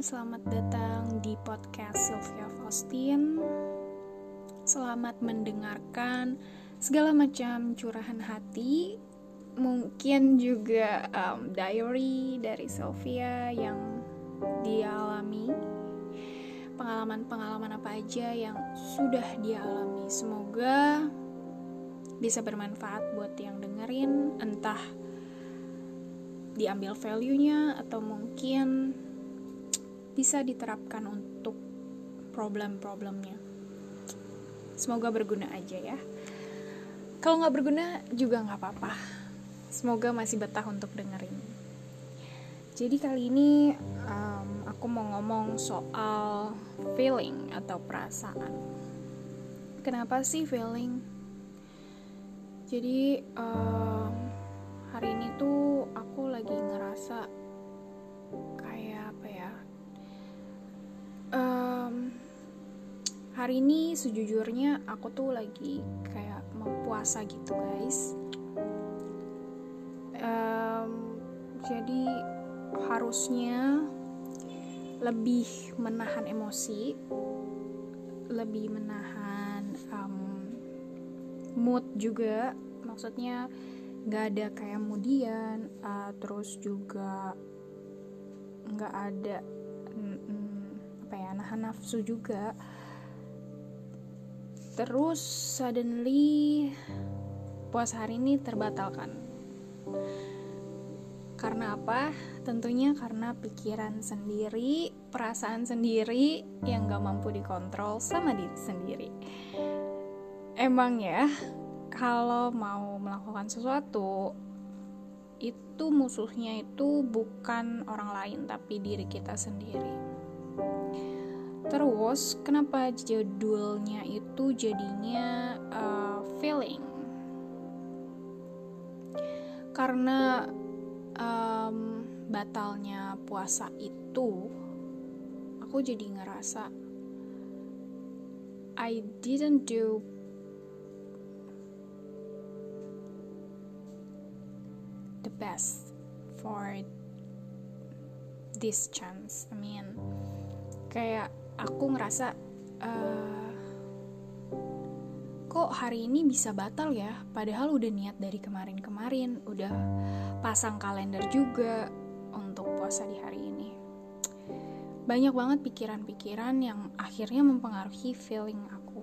selamat datang di podcast Sylvia Faustin. Selamat mendengarkan segala macam curahan hati, mungkin juga um, diary dari Sylvia yang dialami, pengalaman-pengalaman apa aja yang sudah dialami. Semoga bisa bermanfaat buat yang dengerin, entah diambil value-nya atau mungkin bisa diterapkan untuk problem-problemnya. Semoga berguna aja ya. Kalau nggak berguna juga nggak apa-apa. Semoga masih betah untuk dengerin. Jadi kali ini um, aku mau ngomong soal feeling atau perasaan. Kenapa sih feeling? Jadi um, hari ini tuh aku lagi ngerasa um, hari ini sejujurnya aku tuh lagi kayak mau puasa gitu guys. Um, jadi harusnya lebih menahan emosi lebih menahan um, mood juga. Maksudnya nggak ada kayak kemudian uh, terus juga nggak ada apa ya nahan nafsu juga. Terus suddenly puasa hari ini terbatalkan. Karena apa? Tentunya karena pikiran sendiri perasaan sendiri yang gak mampu dikontrol sama diri sendiri. Emang ya kalau mau melakukan sesuatu itu musuhnya itu bukan orang lain tapi diri kita sendiri. Terus kenapa judulnya itu jadinya uh, feeling? Karena um, batalnya puasa itu aku jadi ngerasa I didn't do the best for this chance. I mean, kayak aku ngerasa uh, kok hari ini bisa batal ya? Padahal udah niat dari kemarin-kemarin, udah pasang kalender juga untuk puasa di hari ini. Banyak banget pikiran-pikiran yang akhirnya mempengaruhi feeling aku,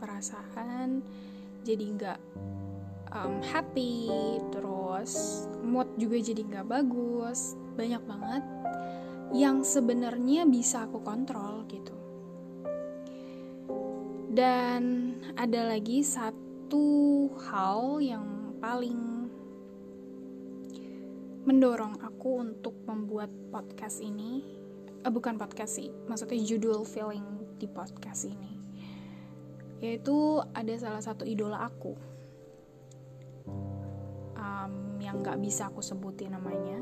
perasaan jadi nggak um, happy, terus mood juga jadi nggak bagus, banyak banget yang sebenarnya bisa aku kontrol gitu. Dan ada lagi satu hal yang paling mendorong aku untuk membuat podcast ini, eh, bukan podcast sih, maksudnya judul feeling di podcast ini, yaitu ada salah satu idola aku um, yang nggak bisa aku sebutin namanya.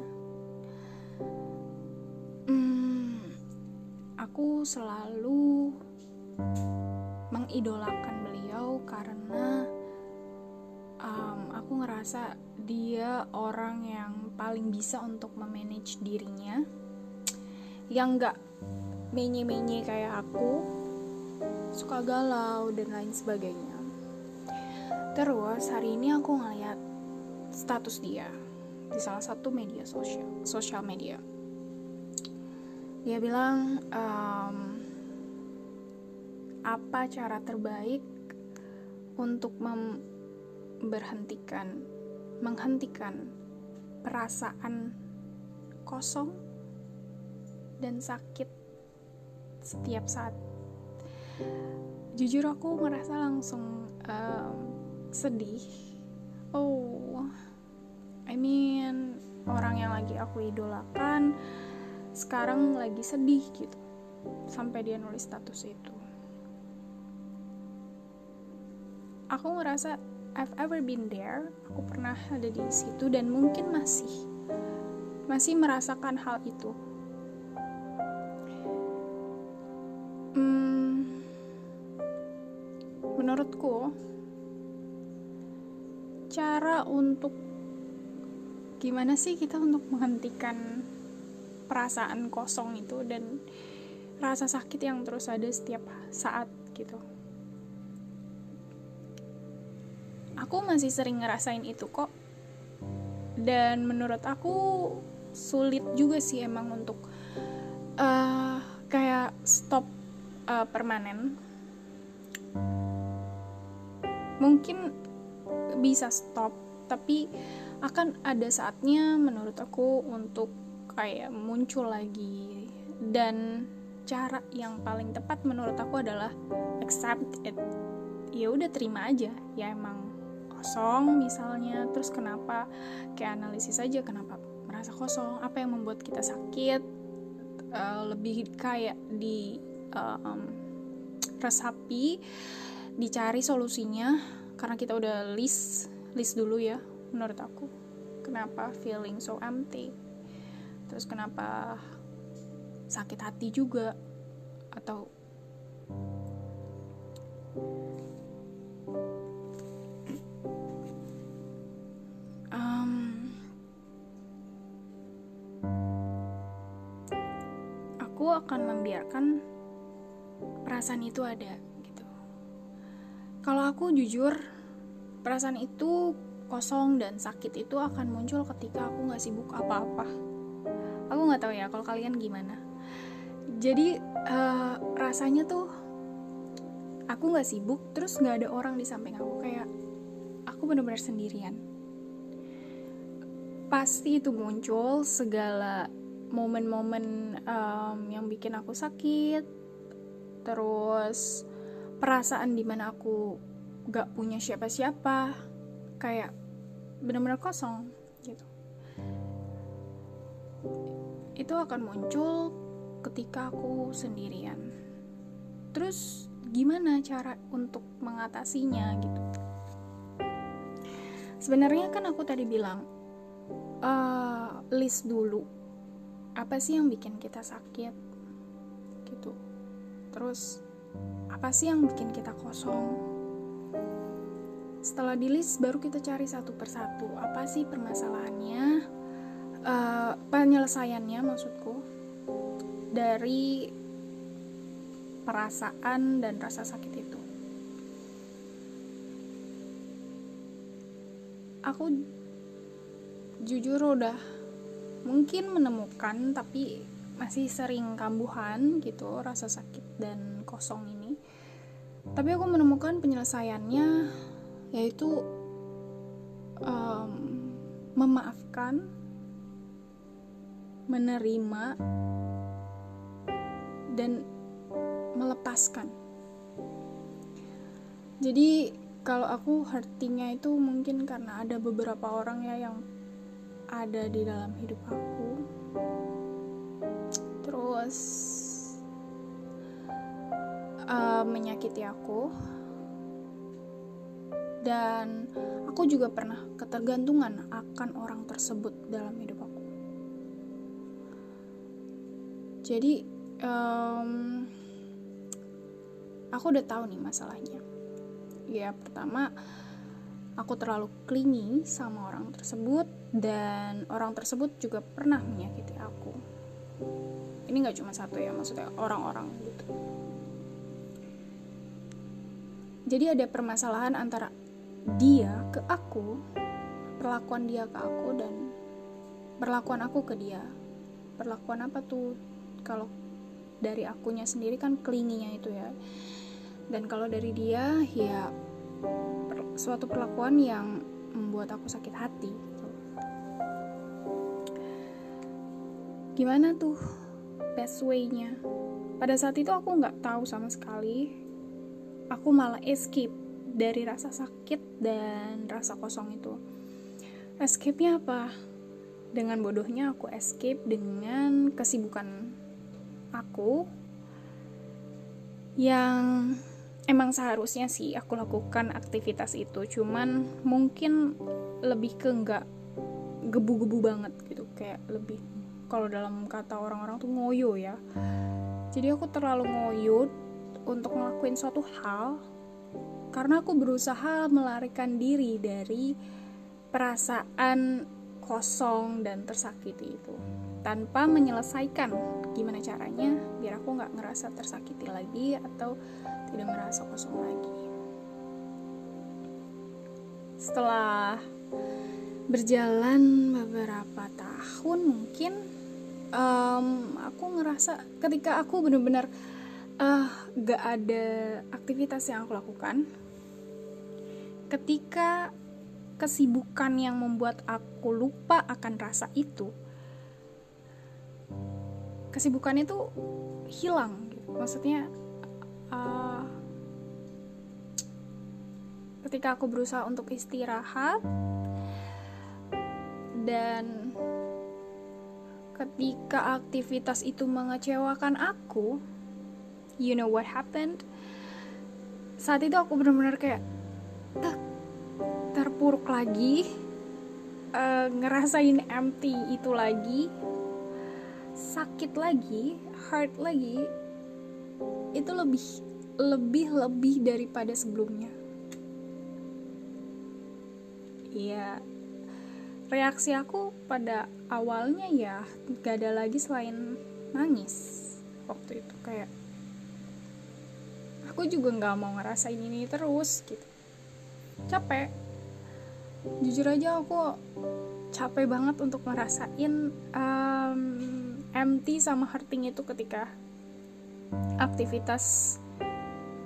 Aku selalu mengidolakan beliau karena um, aku ngerasa dia orang yang paling bisa untuk memanage dirinya, yang nggak menye-menye kayak aku, suka galau dan lain sebagainya. Terus hari ini aku ngeliat status dia di salah satu media sosial, sosial media. Dia bilang um, apa cara terbaik untuk memberhentikan, menghentikan perasaan kosong dan sakit setiap saat. Jujur aku merasa langsung um, sedih. Oh, I mean orang yang lagi aku idolakan sekarang lagi sedih gitu sampai dia nulis status itu. Aku ngerasa I've ever been there, aku pernah ada di situ dan mungkin masih masih merasakan hal itu. Hmm, menurutku cara untuk gimana sih kita untuk menghentikan perasaan kosong itu dan rasa sakit yang terus ada setiap saat gitu. Aku masih sering ngerasain itu kok. Dan menurut aku sulit juga sih emang untuk uh, kayak stop uh, permanen. Mungkin bisa stop tapi akan ada saatnya menurut aku untuk kayak muncul lagi. Dan cara yang paling tepat menurut aku adalah accept it. Ya udah terima aja. Ya emang kosong misalnya. Terus kenapa? Kayak analisis aja kenapa merasa kosong? Apa yang membuat kita sakit? Uh, lebih kayak di uh, um, resapi dicari solusinya. Karena kita udah list list dulu ya menurut aku. Kenapa feeling so empty terus kenapa sakit hati juga? Atau um, aku akan membiarkan perasaan itu ada gitu. Kalau aku jujur perasaan itu kosong dan sakit itu akan muncul ketika aku nggak sibuk apa-apa nggak tahu ya kalau kalian gimana. Jadi uh, rasanya tuh aku nggak sibuk terus nggak ada orang di samping aku kayak aku benar-benar sendirian. Pasti itu muncul segala momen-momen um, yang bikin aku sakit terus perasaan di mana aku gak punya siapa-siapa kayak benar-benar kosong gitu itu akan muncul ketika aku sendirian. Terus gimana cara untuk mengatasinya gitu? Sebenarnya kan aku tadi bilang uh, list dulu. Apa sih yang bikin kita sakit? Gitu. Terus apa sih yang bikin kita kosong? Setelah di list baru kita cari satu persatu. Apa sih permasalahannya uh, penyelesaiannya maksudku dari perasaan dan rasa sakit itu. Aku jujur udah mungkin menemukan tapi masih sering kambuhan gitu rasa sakit dan kosong ini. Tapi aku menemukan penyelesaiannya yaitu um, memaafkan, menerima, dan melepaskan. Jadi kalau aku hurtingnya itu mungkin karena ada beberapa orang ya yang ada di dalam hidup aku. Terus uh, menyakiti aku dan aku juga pernah ketergantungan akan orang tersebut dalam hidup aku. Jadi um, aku udah tahu nih masalahnya. Ya pertama aku terlalu clingy sama orang tersebut dan orang tersebut juga pernah menyakiti aku. Ini nggak cuma satu ya maksudnya orang-orang gitu. Jadi ada permasalahan antara dia ke aku perlakuan dia ke aku dan perlakuan aku ke dia perlakuan apa tuh kalau dari akunya sendiri kan kelinginya itu ya dan kalau dari dia ya per, suatu perlakuan yang membuat aku sakit hati gimana tuh best way-nya pada saat itu aku nggak tahu sama sekali aku malah escape dari rasa sakit dan rasa kosong itu. Escape-nya apa? Dengan bodohnya aku escape dengan kesibukan aku yang emang seharusnya sih aku lakukan aktivitas itu. Cuman mungkin lebih ke enggak gebu-gebu banget gitu. Kayak lebih kalau dalam kata orang-orang tuh ngoyo ya. Jadi aku terlalu ngoyo untuk ngelakuin suatu hal karena aku berusaha melarikan diri dari perasaan kosong dan tersakiti itu tanpa menyelesaikan. Gimana caranya biar aku nggak ngerasa tersakiti lagi atau tidak ngerasa kosong lagi? Setelah berjalan beberapa tahun mungkin um, aku ngerasa ketika aku benar-benar uh, gak ada aktivitas yang aku lakukan ketika kesibukan yang membuat aku lupa akan rasa itu kesibukan itu hilang gitu. maksudnya uh, ketika aku berusaha untuk istirahat dan ketika aktivitas itu mengecewakan aku you know what happened saat itu aku benar-benar kayak terpuruk lagi uh, ngerasain empty itu lagi sakit lagi hurt lagi itu lebih lebih lebih daripada sebelumnya. Ya reaksi aku pada awalnya ya gak ada lagi selain nangis waktu itu kayak aku juga nggak mau ngerasain ini terus gitu. Capek. Jujur aja aku capek banget untuk ngerasain um, empty sama hurting itu ketika aktivitas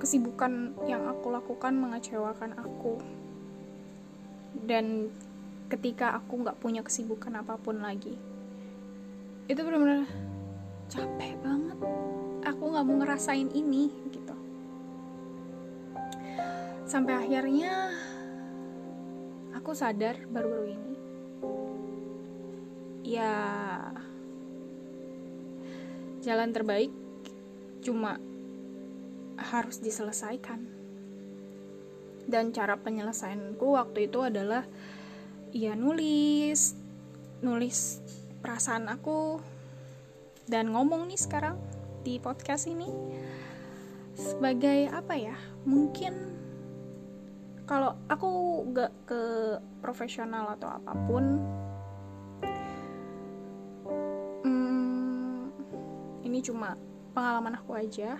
kesibukan yang aku lakukan mengecewakan aku. Dan ketika aku nggak punya kesibukan apa pun lagi itu benar-benar capek banget. Aku nggak mau ngerasain ini gitu. Sampai akhirnya aku sadar baru-baru ini ya jalan terbaik cuma harus diselesaikan. Dan cara penyelesaianku waktu itu adalah ya nulis nulis perasaan aku dan ngomong nih sekarang di podcast ini sebagai apa ya mungkin kalau aku gak ke profesional atau apa pun ini cuma pengalaman aku aja.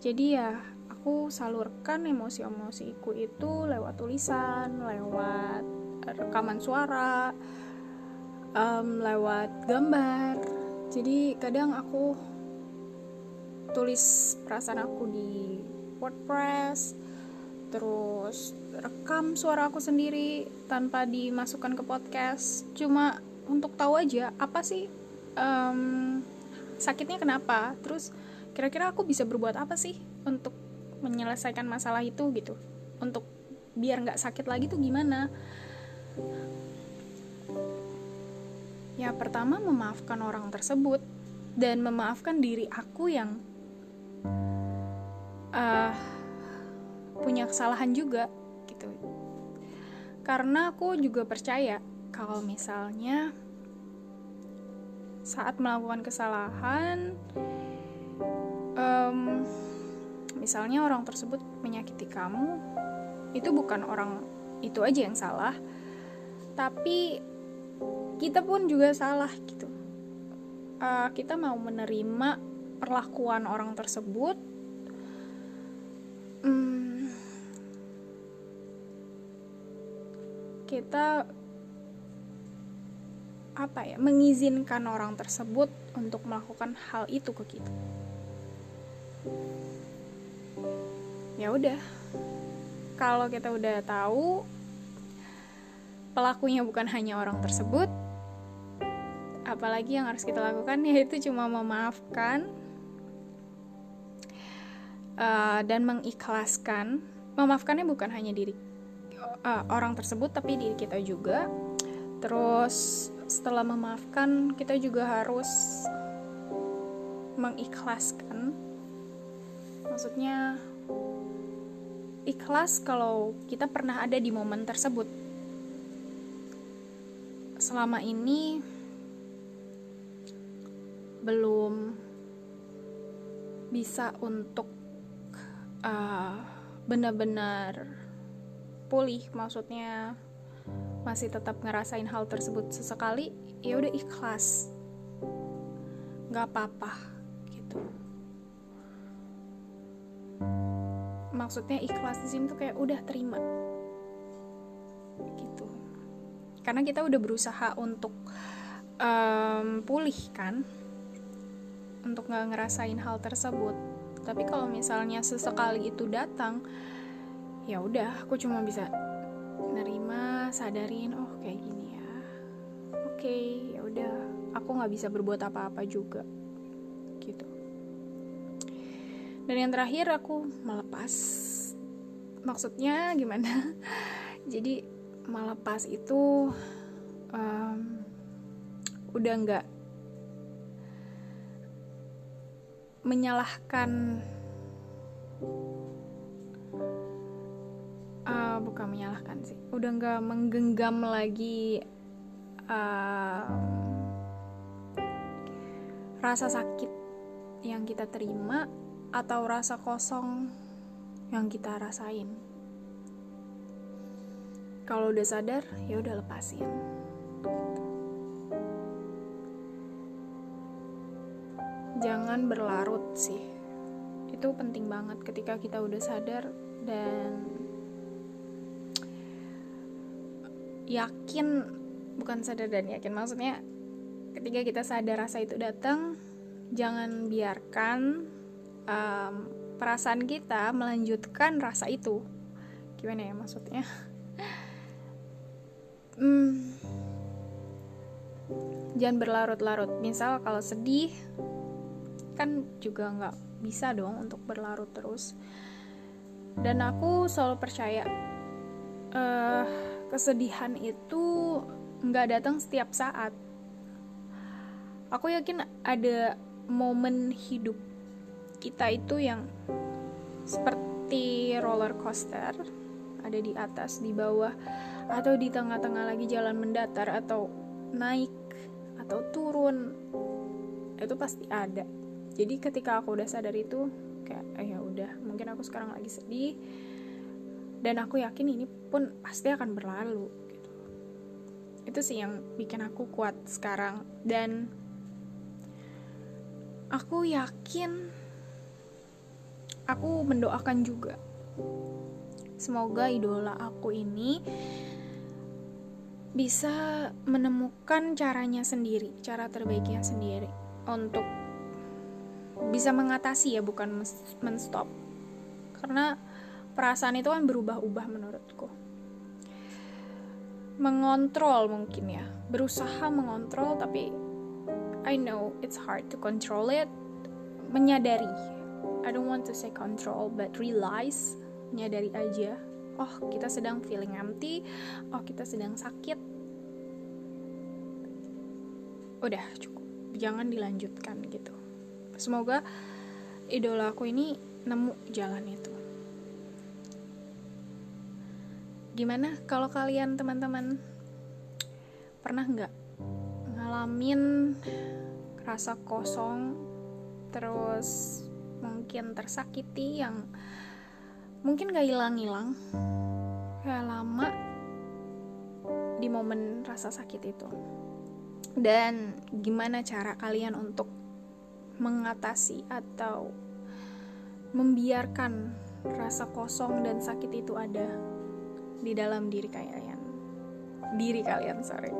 Jadi ya aku salurkan emosi-emosiku itu lewat tulisan lewat rekaman suara um, lewat gambar. Jadi kadang aku tulis perasaan aku di WordPress terus rekam suara aku sendiri tanpa dimasukkan ke podcast. Cuma untuk tahu aja apa sih um, sakitnya kenapa? Terus kira-kira aku bisa berbuat apa sih untuk menyelesaikan masalah itu gitu? Untuk biar nggak sakit lagi tuh gimana? Ya pertama memaafkan orang tersebut dan memaafkan diri aku yang uh, punya kesalahan juga gitu. Karena aku juga percaya kalau misalnya saat melakukan kesalahan um, misalnya orang tersebut menyakiti kamu itu bukan orang itu aja yang salah tapi kita pun juga salah gitu. Uh, kita mau menerima perlakuan orang tersebut kita apa ya mengizinkan orang tersebut untuk melakukan hal itu ke kita. Ya udah. Kalau kita udah tahu pelakunya bukan hanya orang tersebut apalagi yang harus kita lakukan yaitu cuma memaafkan uh, dan mengikhlaskan. Memaafkannya bukan hanya diri uh, orang tersebut tapi diri kita juga. Terus setelah memaafkan kita juga harus mengikhlaskan. Maksudnya ikhlas kalau kita pernah ada di momen tersebut. Selama ini belum bisa untuk uh, benar-benar pulih. Maksudnya masih tetap ngerasain hal tersebut sesekali ya udah ikhlas. Nggak apa-apa gitu. Maksudnya ikhlas di sini tuh kayak udah terima. Gitu. Karena kita udah berusaha untuk um, pulih kan untuk nggak ngerasain hal tersebut. Tapi kalau misalnya sesekali itu datang ya udah aku cuma bisa nerima sadarin oh kayak gini ya. Oke okay, ya udah. Aku nggak bisa berbuat apa-apa juga. Gitu. Dan yang terakhir aku melepas. Maksudnya gimana? Jadi melepas itu um, udah nggak menyalahkan uh, bukan menyalahkan sih. Udah nggak menggenggam lagi uh, rasa sakit yang kita terima atau rasa kosong yang kita rasain. Kalau udah sadar ya udah lepasin. Jangan berlarut sih. Itu penting banget ketika kita udah sadar dan yakin bukan sadar dan yakin maksudnya ketika kita sadar rasa itu datang jangan biarkan um, perasaan kita melanjutkan rasa itu. Gimana ya maksudnya? Hmm, jangan berlarut-larut. Misal kalau sedih kan juga nggak bisa dong untuk berlarut terus. Dan aku selalu percaya uh, kesedihan itu nggak datang setiap saat. Aku yakin ada momen hidup kita itu yang seperti roller coaster, ada di atas, di bawah, atau di tengah-tengah lagi jalan mendatar atau naik atau turun. Itu pasti ada. Jadi ketika aku udah sadar itu kayak eh, ya udah, mungkin aku sekarang lagi sedih dan aku yakin ini pun pasti akan berlalu gitu. itu sih yang bikin aku kuat sekarang dan aku yakin aku mendoakan juga semoga idola aku ini bisa menemukan caranya sendiri, cara terbaiknya sendiri untuk bisa mengatasi ya bukan menstop. Karena perasaan itu kan berubah-ubah menurutku. Mengontrol mungkin ya. Berusaha mengontrol tapi I know it's hard to control it. Menyadari. I don't want to say control but realize. Menyadari aja. Oh kita sedang feeling empty. Oh kita sedang sakit. Udah cukup. Jangan dilanjutkan gitu. Semoga idola aku ini nemu jalan itu gimana? Kalau kalian teman-teman pernah nggak ngalamin rasa kosong terus mungkin tersakiti yang mungkin gak hilang-hilang kayak lama di momen rasa sakit itu? Dan gimana cara kalian untuk mengatasi atau membiarkan rasa kosong dan sakit itu ada di dalam diri kalian. Diri kalian sorry.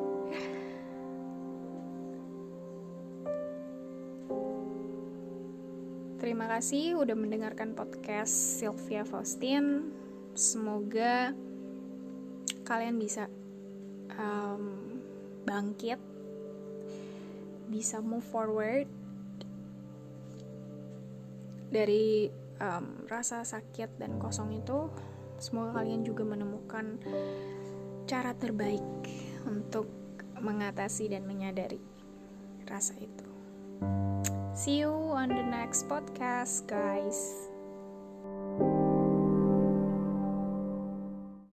Terima kasih udah mendengarkan podcast Sylvia Faustin. Semoga kalian bisa um, bangkit, bisa move forward dari um, rasa sakit dan kosong itu Semoga kalian juga menemukan cara terbaik untuk mengatasi dan menyadari rasa itu. See you on the next podcast, guys.